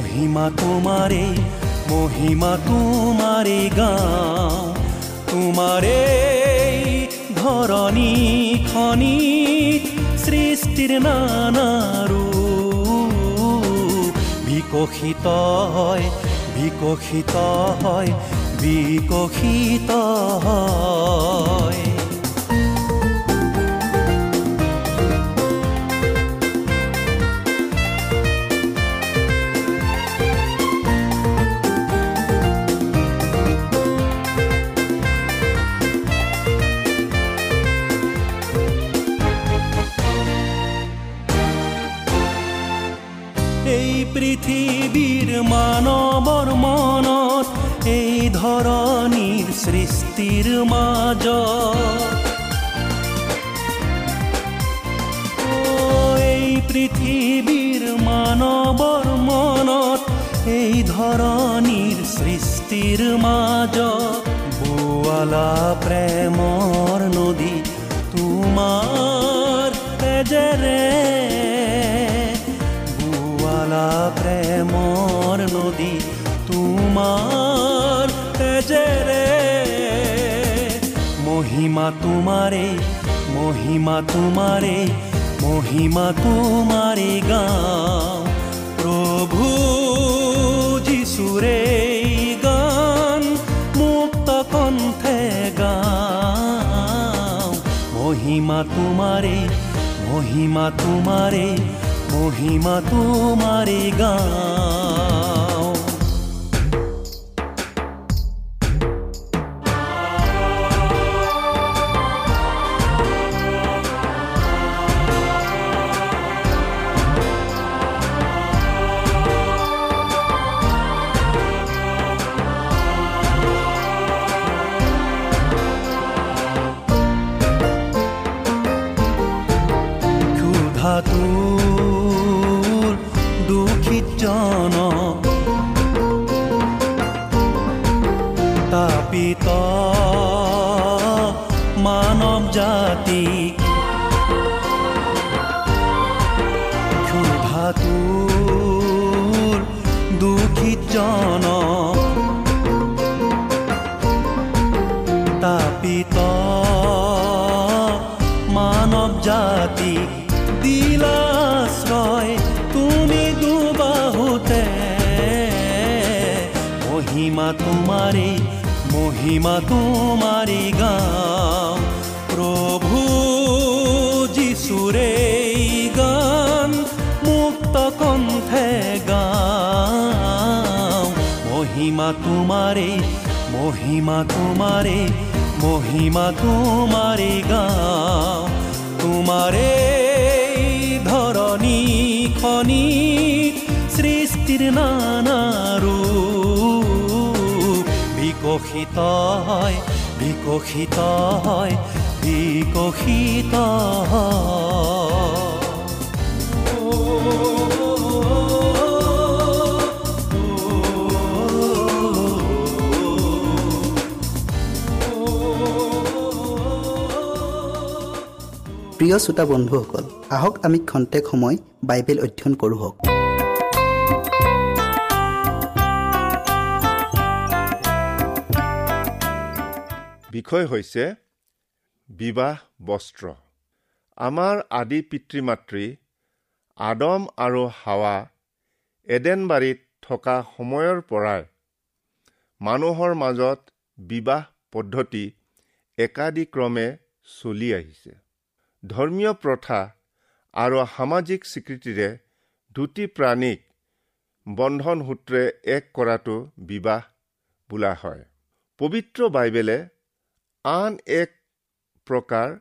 মহিমা তোমাৰে মহিমা তোমাৰে গাওঁ তোমাৰে ধৰণী খনি সৃষ্টিৰ নানাৰো বিকশিত হয় বিকশিত হয় বিকশিত হয়। পৃথিৱীৰ মানৱৰ মনত এই ধৰণীৰ সৃষ্টিৰ মাজ এই পৃথিৱীৰ মানৱৰ মনত এই ধৰণীৰ সৃষ্টিৰ মাজ বোৱালা প্ৰেমৰ নদী তোমাৰ তেজেৰে প্ৰেমৰ নদী তোমাৰ তেজেৰে মহিমা তোমাৰে মহিমা তোমাৰে মহিমা তোমাৰে গাওঁ। প্ৰভু যিচুৰে গান মুক্ত কণ্ঠে গাওঁ। মহিমা তোমাৰে মহিমা তোমাৰে মহিমা তোমারে গাও ক্ষুধাতু দুখিত জন তাপিত মানৱ জাতি দিলাশ্ৰয় তুমি দুবাহুতে। মহিমা তোমাৰে মহিমা তোমাৰে গাওঁ। মহিমা তোমাৰে মহিমা তোমাৰে মহিমা তোমাৰে গাওঁ। তোমাৰে ধৰণী খনি সৃষ্টিৰ নানাৰো বিকশিত হয় বিকশিত হয় বিকশিত প্ৰিয় শ্ৰোতা বন্ধুসকল আহক আমি খন্তেক সময় বাইবেল অধ্যয়ন কৰোঁ বিষয় হৈছে বিবাহ বস্ত্ৰ। আমাৰ আদি পিতৃ মাতৃ আদম আৰু হাৱা এডেনবাৰীত থকা সময়ৰ পৰাই মানুহৰ মাজত বিবাহ পদ্ধতি একাদিক্ৰমে চলি আহিছে। ধৰ্মীয় প্ৰথা আৰু সামাজিক স্বীকৃতিৰে দুটি প্ৰাণীক বন্ধন সূত্ৰে এক কৰাটো বিবাহ বোলা হয়। পবিত্ৰ বাইবেলে আন এক প্ৰকাৰ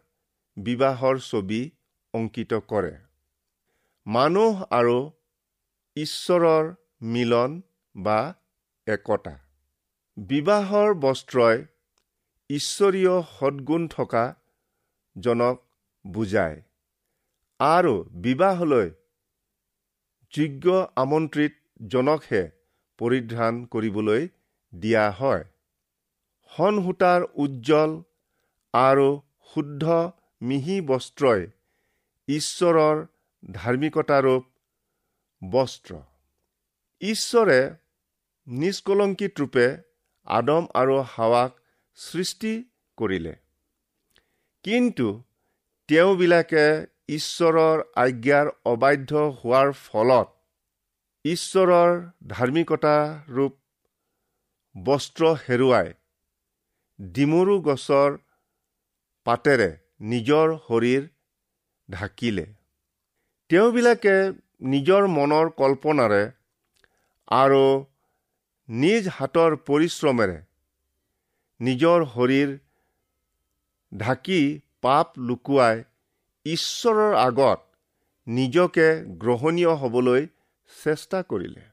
বিবাহৰ ছবি অংকিত কৰে। মানুহ আৰু ঈশ্বৰৰ মিলন বা একতা। বিবাহৰ বস্ত্ৰই ঈশ্বৰীয় সদ্গুণ থকা জনক বুজায়। আৰু বিবাহলৈ যোগ্য আমন্ত্ৰিত জনকহে পৰিধান কৰিবলৈ দিয়া হয়। সূতাৰ উজ্জ্বল আৰু শুদ্ধ মিহি বস্ত্ৰই ঈশ্বৰৰ ধাৰ্মিকতাৰূপ বস্ত্ৰ। ঈশ্বৰে নিষ্কলংকিত ৰূপে আদম আৰু হাৱাক সৃষ্টি কৰিলে। কিন্তু তেওঁবিলাকে ঈশ্বৰৰ আজ্ঞাৰ অবাধ্য হোৱাৰ ফলত ঈশ্বৰৰ ধাৰ্মিকতাৰূপ বস্ত্ৰ হেৰুৱাই ডিমৰু গছৰ পাতেৰে নিজৰ শৰীৰ ঢাকিলে। তেওঁবিলাকে নিজৰ মনৰ কল্পনাৰে আৰু নিজ হাতৰ পৰিশ্ৰমেৰে নিজৰ শৰীৰ ঢাকি পাপ লুকুৱাই ঈশ্বৰৰ আগত নিজকে গ্ৰহণীয় হ'বলৈ চেষ্টা কৰিলে।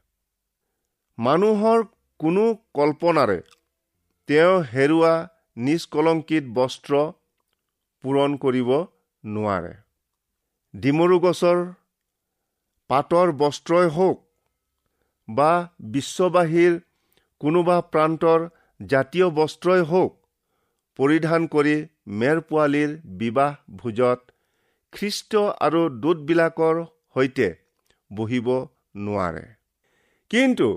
মানুহৰ কোনো কল্পনাৰে তেওঁ হেৰুৱা নিষ্কলংকিত বস্ত্ৰ পূৰণ কৰিব নোৱাৰে। ডিমৰু গছৰ পাতৰ বস্ত্ৰই হওক বা বিশ্ববাসীৰ কোনোবা প্ৰান্তৰ জাতীয় বস্ত্ৰই হওক পৰিধান কৰি মেৰ পোৱালীৰ বিবাহ ভোজত খ্ৰীষ্ট আৰু দূতবিলাকৰ সৈতে বহিব নোৱাৰে। কিন্তু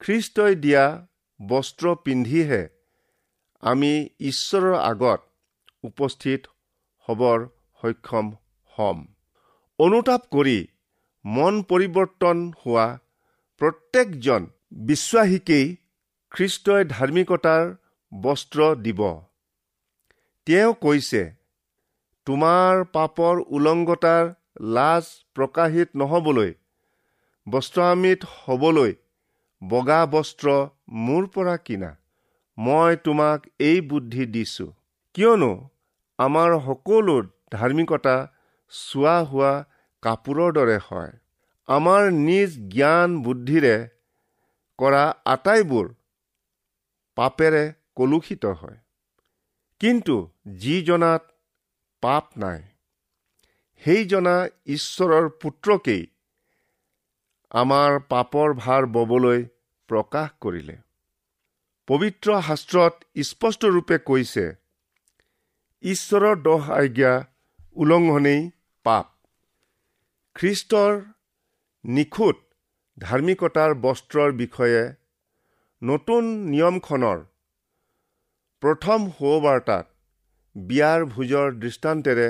খ্ৰীষ্টই দিয়া বস্ত্ৰ পিন্ধিহে আমি ঈশ্বৰৰ আগত উপস্থিত হ'বৰ সক্ষম হ'ম। অনুতাপ কৰি মন পৰিৱৰ্তন হোৱা প্ৰত্যেকজন বিশ্বাসীকেই খ্ৰীষ্টই ধাৰ্মিকতাৰ বস্ত্ৰ দিব। তেওঁ কৈছে তোমাৰ পাপৰ উলংগতাৰ লাজ প্ৰকাশিত নহবলৈ বস্ত্ৰামিত হ'বলৈ বগা বস্ত্ৰ মোৰ পৰা কিনা মই তোমাক এই বুদ্ধি দিছো। কিয়নো আমাৰ সকলো ধাৰ্মিকতা চোৱা হোৱা কাপোৰৰ দৰে হয়। আমাৰ নিজ জ্ঞান বুদ্ধিৰে কৰা আটাইবোৰ পাপেৰে কলুষিত হয়। কিন্তু যি জনাত পাপ নাই সেই জনা ঈশ্বৰৰ পুত্ৰকেই আমাৰ পাপৰ ভাৰ ববলৈ প্ৰকাশ কৰিলে। পবিত্ৰ শাস্ত্ৰত স্পষ্টৰূপে কৈছে ঈশ্বৰৰ দহ আজ্ঞা উলংঘনেই পাপ। খ্ৰীষ্টৰ নিখুঁত ধাৰ্মিকতাৰ বস্ত্ৰৰ বিষয়ে নতুন নিয়মখনৰ প্ৰথম সুবাৰ্তাত বিয়াৰ ভোজৰ দৃষ্টান্তেৰে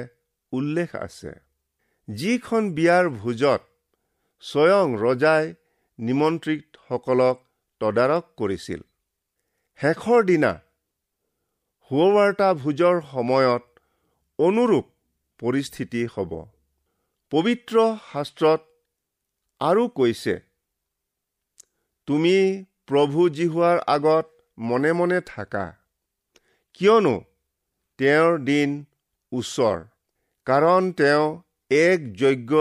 উল্লেখ আছে। যিখন বিয়াৰ ভোজত স্বয়ং ৰজাই নিমন্ত্ৰিতসকলক তদাৰক কৰিছিল শেষৰ দিনা সুবাৰ্তা ভোজৰ সময়ত অনুৰূপ পৰিস্থিতি হ'ব। পবিত্ৰ শাস্ত্ৰত আৰু কৈছে তুমি প্ৰভু জিহুৱাৰ আগত মনে মনে থাকা। কিয়নো তেওঁৰ দিন ওচৰ কাৰণ তেওঁ এক যজ্ঞ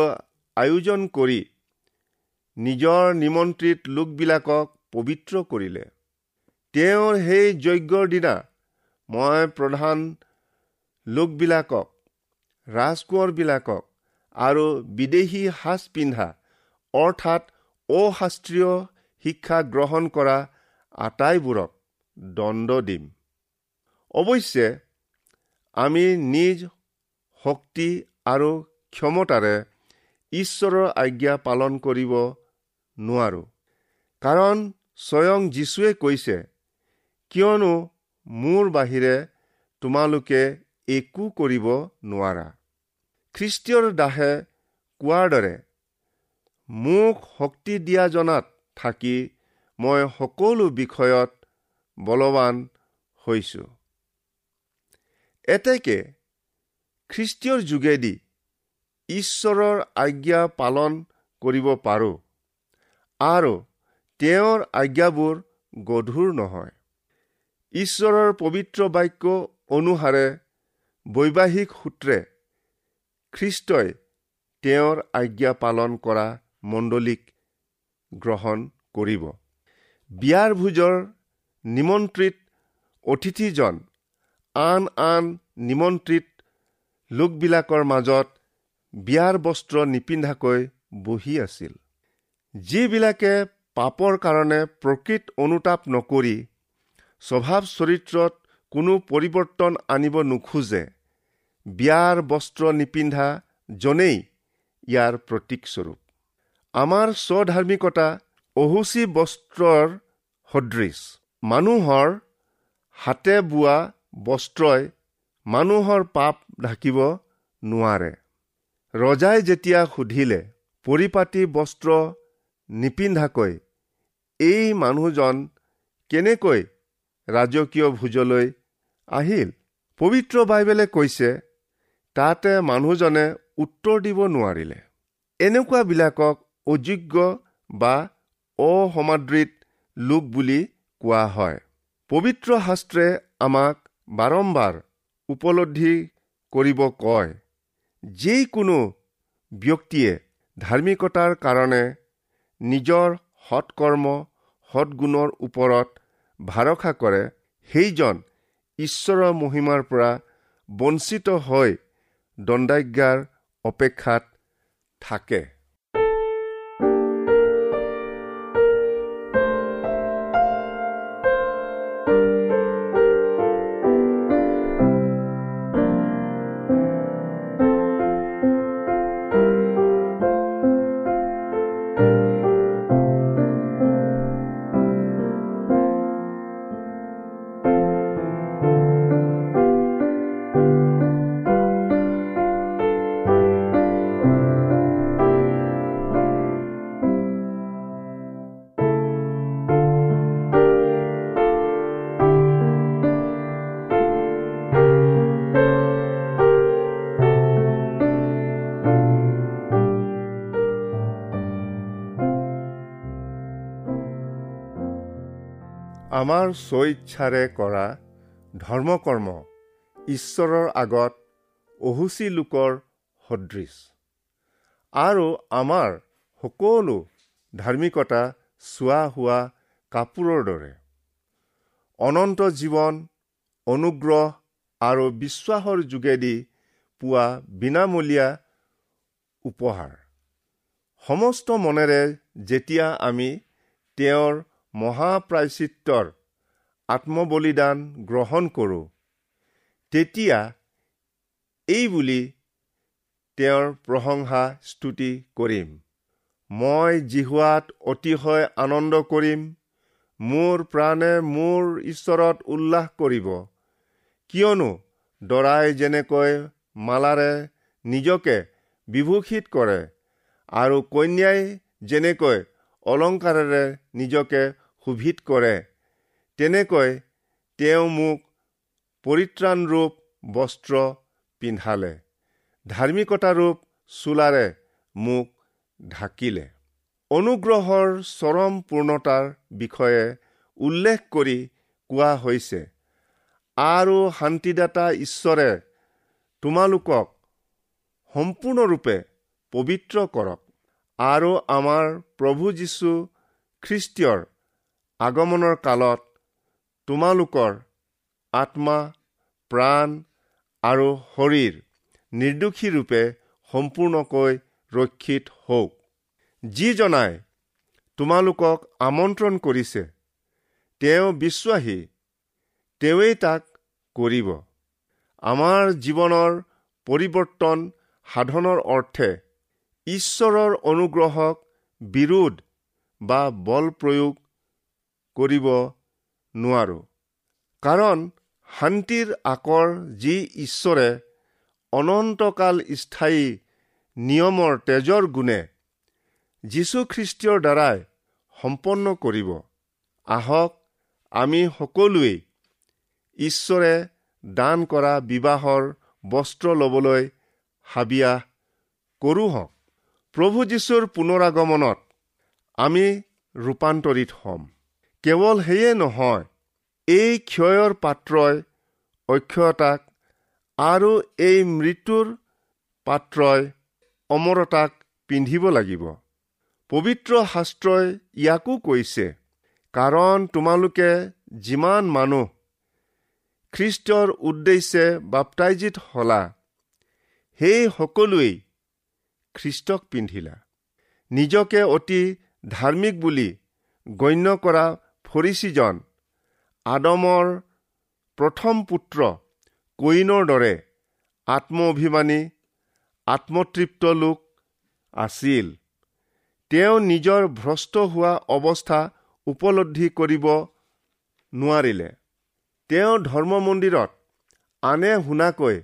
আয়োজন কৰি নিজৰ নিমন্ত্ৰিত লোকবিলাকক পবিত্ৰ কৰিলে। তেওঁৰ সেই যজ্ঞৰ দিনা মই প্ৰধান লোকবিলাকক ৰাজকোঁৱৰবিলাকক আৰু বিদেশী সাজ পিন্ধা অৰ্থাৎ অশাস্ত্ৰীয় শিক্ষা গ্ৰহণ কৰা আটাইবোৰক দণ্ড দিম। অৱশ্যে আমি নিজ শক্তি আৰু ক্ষমতাৰে ঈশ্বৰৰ আজ্ঞা পালন কৰিব নোৱাৰোঁ। কাৰণ স্বয়ং যীশুৱে কৈছে কিয়নো মোৰ বাহিৰে তোমালোকে একো কৰিব নোৱাৰা। খ্ৰীষ্টীয়ৰ দাসে কোৱাৰ দৰে মোক শক্তি দিয়া জনাত থাকি মই সকলো বিষয়ত বলৱান হৈছোঁ। এতেকে খ্ৰীষ্টীয়ৰ যোগেদি ঈশ্বৰৰ আজ্ঞা পালন কৰিব পাৰোঁ আৰু তেওঁৰ আজ্ঞাবোৰ গধুৰ নহয়। ঈশ্বৰৰ পবিত্ৰ বাক্য অনুসাৰে বৈবাহিক সূত্ৰে খ্ৰীষ্টই তেওঁৰ আজ্ঞা পালন কৰা মণ্ডলীক গ্ৰহণ কৰিব। বিয়াৰ ভোজৰ নিমন্ত্ৰিত অতিথিজন আন আন নিমন্ত্ৰিত লোকবিলাকৰ মাজত বিয়াৰ বস্ত্ৰ নিপিন্ধাকৈ বহি আছিল। যিবিলাকে পাপৰ কাৰণে প্ৰকৃত অনুতাপ নকৰি স্বভাৱ চৰিত্ৰত কোনো পৰিৱৰ্তন আনিব নোখোজে বিয়াৰ বস্ত্ৰ নিপিন্ধা জনেই ইয়াৰ প্ৰতীকস্বৰূপ আমাৰ স্বধাৰ্মিকতা অহুচি বস্ত্ৰৰ সদৃশ। মানুহৰ হাতে বোৱা বস্ত্ৰই মানুহৰ পাপ ঢাকিব নোৱাৰে। ৰজাই যেতিয়া সুধিলে পৰিপাতি বস্ত্ৰ নিপিন্ধাকৈ এই মানুহজন কেনেকৈ ৰাজকীয় ভোজলৈ আহিল? পবিত্ৰ বাইবেলে কৈছে তাতে মানুহজনে উত্তৰ দিব নোৱাৰিলে। এনেকুৱাবিলাকক অযোগ্য বা অসমাদৃত লোক বুলি কোৱা হয়। পবিত্ৰ শাস্ত্ৰে আমাক বাৰম্বাৰ উপলব্ধি কৰিব কয়। যিকোনো ব্যক্তিয়ে ধাৰ্মিকতাৰ কাৰণে নিজৰ সৎকৰ্ম সৎগুণৰ ওপৰত ভৰসা কৰে সেইজন ঈশ্বৰৰ মহিমাৰ পৰা বঞ্চিত হৈ দণ্ডাজ্ঞাৰ অপেক্ষাত থাকে। আমাৰ স্বইচ্ছাৰে কৰা ধৰ্মকৰ্ম ঈশ্বৰৰ আগত অহুচি লোকৰ সদৃশ। আৰু আমাৰ সকলো ধাৰ্মিকতা চোৱা হোৱা কাপোৰৰ দৰে। অনন্ত জীৱন অনুগ্ৰহ আৰু বিশ্বাসৰ যোগেদি পোৱা বিনামূলীয়া উপহাৰ। সমস্ত মনেৰে যেতিয়া আমি তেওঁৰ মহাপ্ৰায়চিত্ৰৰ আত্মবলিদান গ্ৰহণ কৰোঁ। তেতিয়া এই বুলি তেওঁৰ প্ৰশংসা স্তুতি কৰিম। মই জিহুৱাত অতিশয় আনন্দ কৰিম। মোৰ প্ৰাণে মোৰ ঈশ্বৰত উল্লাস কৰিব। কিয়নো দৰাই যেনেকৈ মালাৰে নিজকে বিভূষিত কৰে আৰু কন্যাই যেনেকৈ অলংকাৰেৰে নিজকে শোভিত কৰে। তেনেকৈ তেওঁ মোক পৰিত্ৰাণৰূপ বস্ত্ৰ পিন্ধালে ধাৰ্মিকতাৰূপ চোলাৰে মোক ঢাকিলে। অনুগ্ৰহৰ চৰম পূৰ্ণতাৰ বিষয়ে উল্লেখ কৰি কোৱা হৈছে আৰু শান্তিদাতা ঈশ্বৰে তোমালোকক সম্পূৰ্ণৰূপে পবিত্ৰ কৰক আৰু আমাৰ প্ৰভু যীশু খ্ৰীষ্টীয়ৰ আগমনৰ কালত তোমালোকৰ আত্মা প্ৰাণ আৰু শৰীৰ নিৰ্দোষী ৰূপে সম্পূৰ্ণকৈ ৰক্ষিত হওক। যিজনাই তোমালোকক আমন্ত্ৰণ কৰিছে তেওঁ বিশ্বাসী তেওঁৱেই তাক কৰিব। আমাৰ জীৱনৰ পৰিৱৰ্তন সাধনৰ অৰ্থে ঈশ্বৰৰ অনুগ্ৰহক বিৰোধ বা বল প্ৰয়োগ কৰিব নোৱাৰো। কাৰণ শান্তিৰ আকৰ যি ঈশ্বৰে অনন্তকাল স্থায়ী নিয়মৰ তেজৰ গুণে যীশুখ্ৰীষ্টীয়ৰ দ্বাৰাই সম্পন্ন কৰিব। আহক আমি সকলোৱেই ঈশ্বৰে দান কৰা বিবাহৰ বস্ত্ৰ ল'বলৈ হাবিয়াহ কৰোঁ হওক প্ৰভু যীশুৰ পুনৰাগমনত আমি ৰূপান্তৰিত হ'ম। কেৱল সেয়ে নহয় এই ক্ষয়ৰ পাত্ৰই অক্ষয়তাক আৰু এই মৃত্যুৰ পাত্ৰই অমৰতাক পিন্ধিব লাগিব। পবিত্ৰ শাস্ত্ৰই ইয়াকো কৈছে কাৰণ তোমালোকে যিমান মানুহ খ্ৰীষ্টৰ উদ্দেশ্যে বাপটাইজিত হলা সেই সকলোৱেই খ্ৰীষ্টক পিন্ধিলা। নিজকে অতি ধাৰ্মিক বুলি গণ্য কৰা ফৰিচিজন আদমৰ প্ৰথম পুত্ৰ কইনৰ দৰে আত্ম অভিমানী আত্মতৃপ্ত লোক আছিল। তেওঁ নিজৰ ভ্ৰষ্ট হোৱা অৱস্থা উপলব্ধি কৰিব নোৱাৰিলে। তেওঁ ধৰ্ম মন্দিৰত আনে শুনাকৈ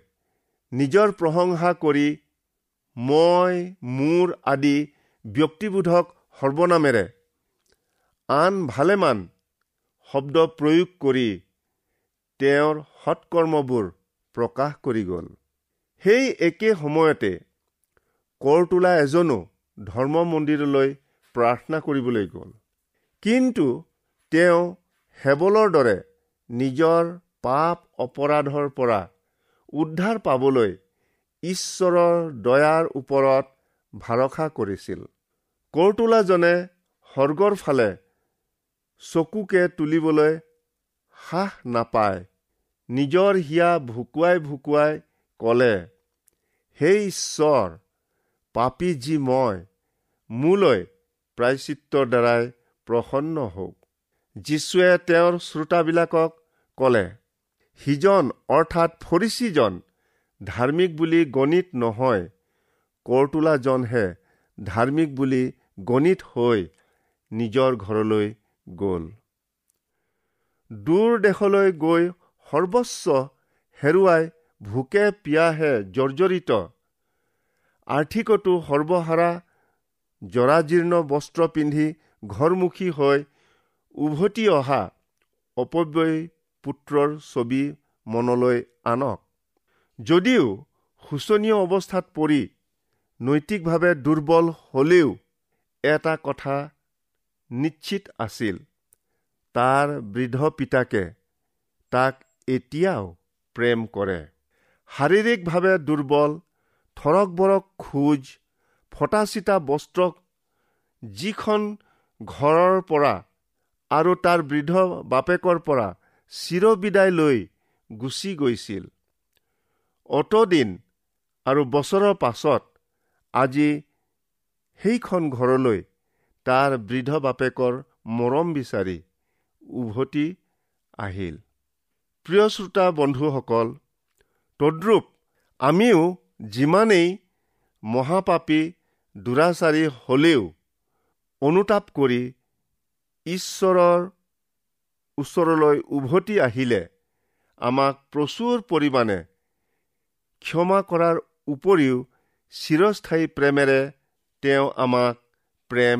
নিজৰ প্ৰশংসা কৰি মই মোৰ আদি ব্যক্তিবোধক সৰ্বনামেৰে আন ভালেমান শব্দ প্ৰয়োগ কৰি তেওঁৰ সৎকৰ্মবোৰ প্ৰকাশ কৰি গ'ল। সেই একে সময়তে কৰ তোলা এজনো ধৰ্ম মন্দিৰলৈ প্ৰাৰ্থনা কৰিবলৈ গ'ল। কিন্তু তেওঁ হেবলৰ দৰে নিজৰ পাপ অপৰাধৰ পৰা উদ্ধাৰ পাবলৈ ঈশ্বৰৰ দয়াৰ ওপৰত ভৰসা কৰিছিল। কৰ্তোলাজনে সৰ্গৰ ফালে চকুকে তুলিবলৈ সাহ নাপায়। নিজৰ হিয়া ভুকুৱাই ভুকুৱাই কলে হে ঈশ্বৰ পাপী যি মই মোলৈ প্ৰায়চিত্ৰৰ দ্বাৰাই প্ৰসন্ন হওক যীশুৱে তেওঁৰ শ্ৰোতাবিলাকক কলে সিজন অৰ্থাৎ ফৰিচিজন ধাৰ্মিক বুলি গণিত নহয় কৰতোলাজনহে ধাৰ্মিক বুলি গণিত হৈ নিজৰ ঘৰলৈ গ'ল। দূৰ দেশলৈ গৈ সৰ্বস্ব হেৰুৱাই ভোকে পিয়াহে জৰ্জৰিত। আৰ্থিকতো সৰ্বহাৰা জৰাজীৰ্ণ বস্ত্ৰ পিন্ধি ঘৰমুখী হৈ উভতি অহা অপব্যয় পুত্ৰৰ ছবি মনলৈ আনক। যদিও শোচনীয় অৱস্থাত পৰি নৈতিকভাৱে দুৰ্বল হলেও এটা কথা নিশ্চিত আছিল। তাৰ বৃদ্ধ পিতাকে তাক এতিয়াও প্ৰেম কৰে। শাৰীৰিকভাৱে দুৰ্বল থৰক বৰক খোজ ফটা চিটা বস্ত্ৰ যিখন ঘৰৰ পৰা আৰু তাৰ বৃদ্ধ বাপেকৰ পৰা চিৰবিদায় লৈ গুচি গৈছিল। অতদিন আৰু বছৰৰ পাছত আজি সেইখন ঘৰলৈ তাৰ বৃদ্ধ বাপেকৰ মৰম বিচাৰি উভতি আহিল। প্ৰিয় শ্ৰোতা বন্ধুসকল তদ্ৰূপ আমিও যিমানেই মহাপাপী দুৰাচাৰী হলেও অনুতাপ কৰি ঈশ্বৰৰ ওচৰলৈ উভতি আহিলে আমাক প্ৰচুৰ পৰিমাণে ক্ষমা কৰাৰ উপৰিও চিৰস্থায়ী প্ৰেমেৰে তেওঁ আমাক প্ৰেম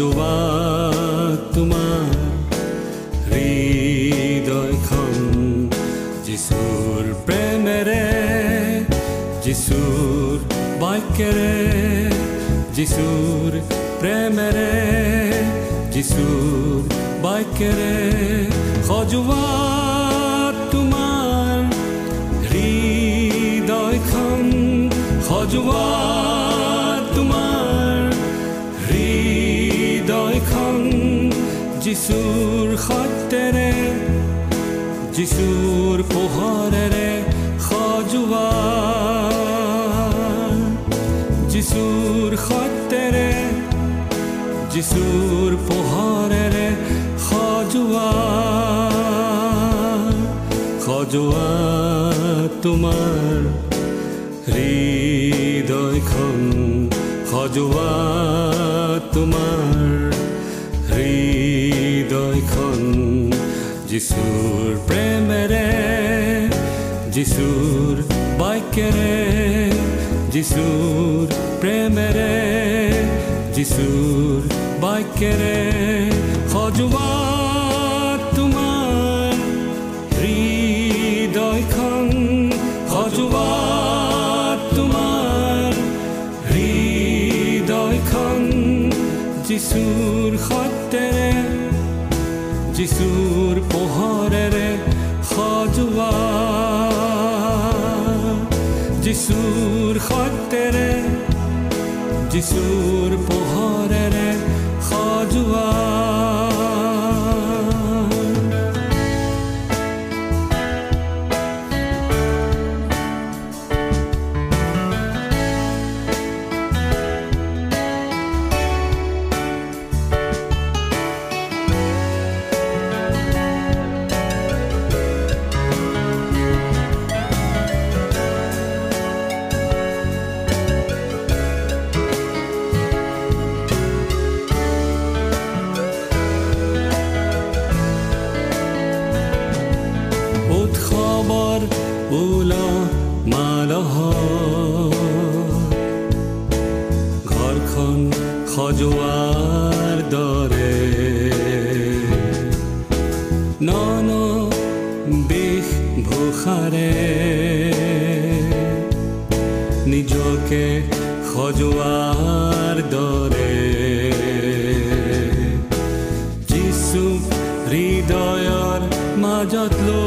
সজোৱা তোমাৰ হৃদয়খন যিচুৰ প্ৰেমেৰে যিচুৰ বাক্যেৰে যিচুৰ প্ৰেমেৰে যিচুৰ বাক্যেৰে সজোৱা তোমাৰ হৃদয়খন সজোৱা যিচুৰ সত্যেৰে যিচুৰ পোহৰেৰে সজোৱা। যিচুৰ সত্যেৰে যিচুৰ পোহৰেৰে সজোৱা। সজোৱা তোমাৰ হৃদয়খন সজোৱা তোমাৰ হৃদয়খন যিচুৰ প্ৰেমেৰে যিচুৰ বাক্যেৰে যিচুৰ প্ৰেমেৰে যিচুৰ বাক্যেৰে সজোৱা তোমাৰ হৃদয়খন সজোৱা তোমাৰ হৃদয়খন যিচুৰ সত্যেৰে যিচুৰ পোহৰেৰে সজোৱা। যিচুৰ সত্যেৰে যিচুৰ পোহৰেৰে সজোৱা।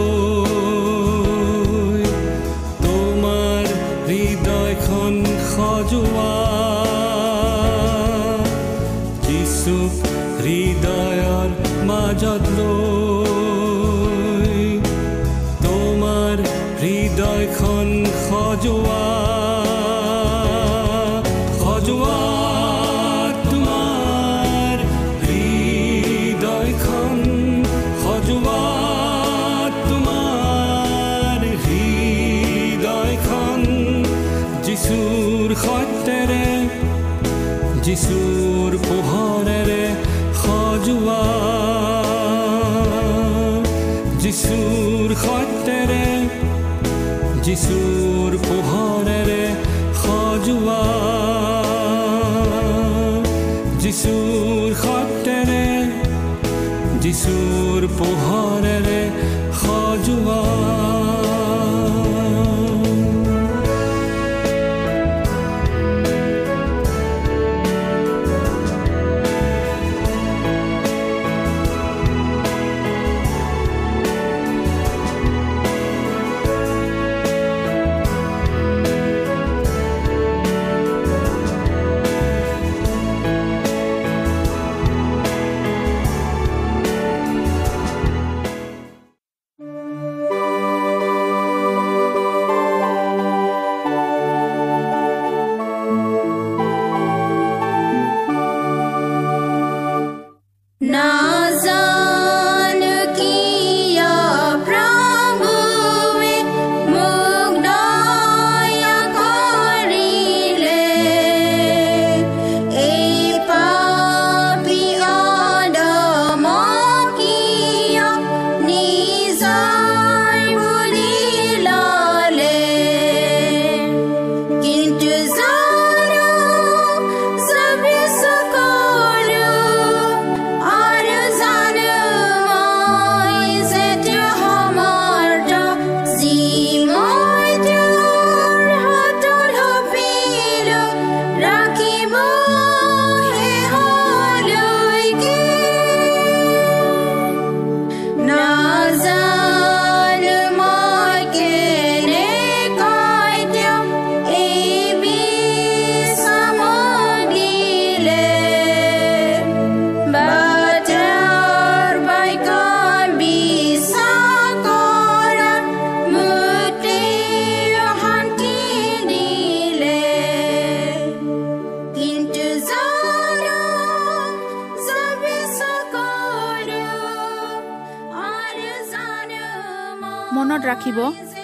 মাজত যিচুৰ পোহৰেৰে সজোৱা যিচুৰ সত্যেৰে যিচুৰ পোহৰেৰে সজোৱা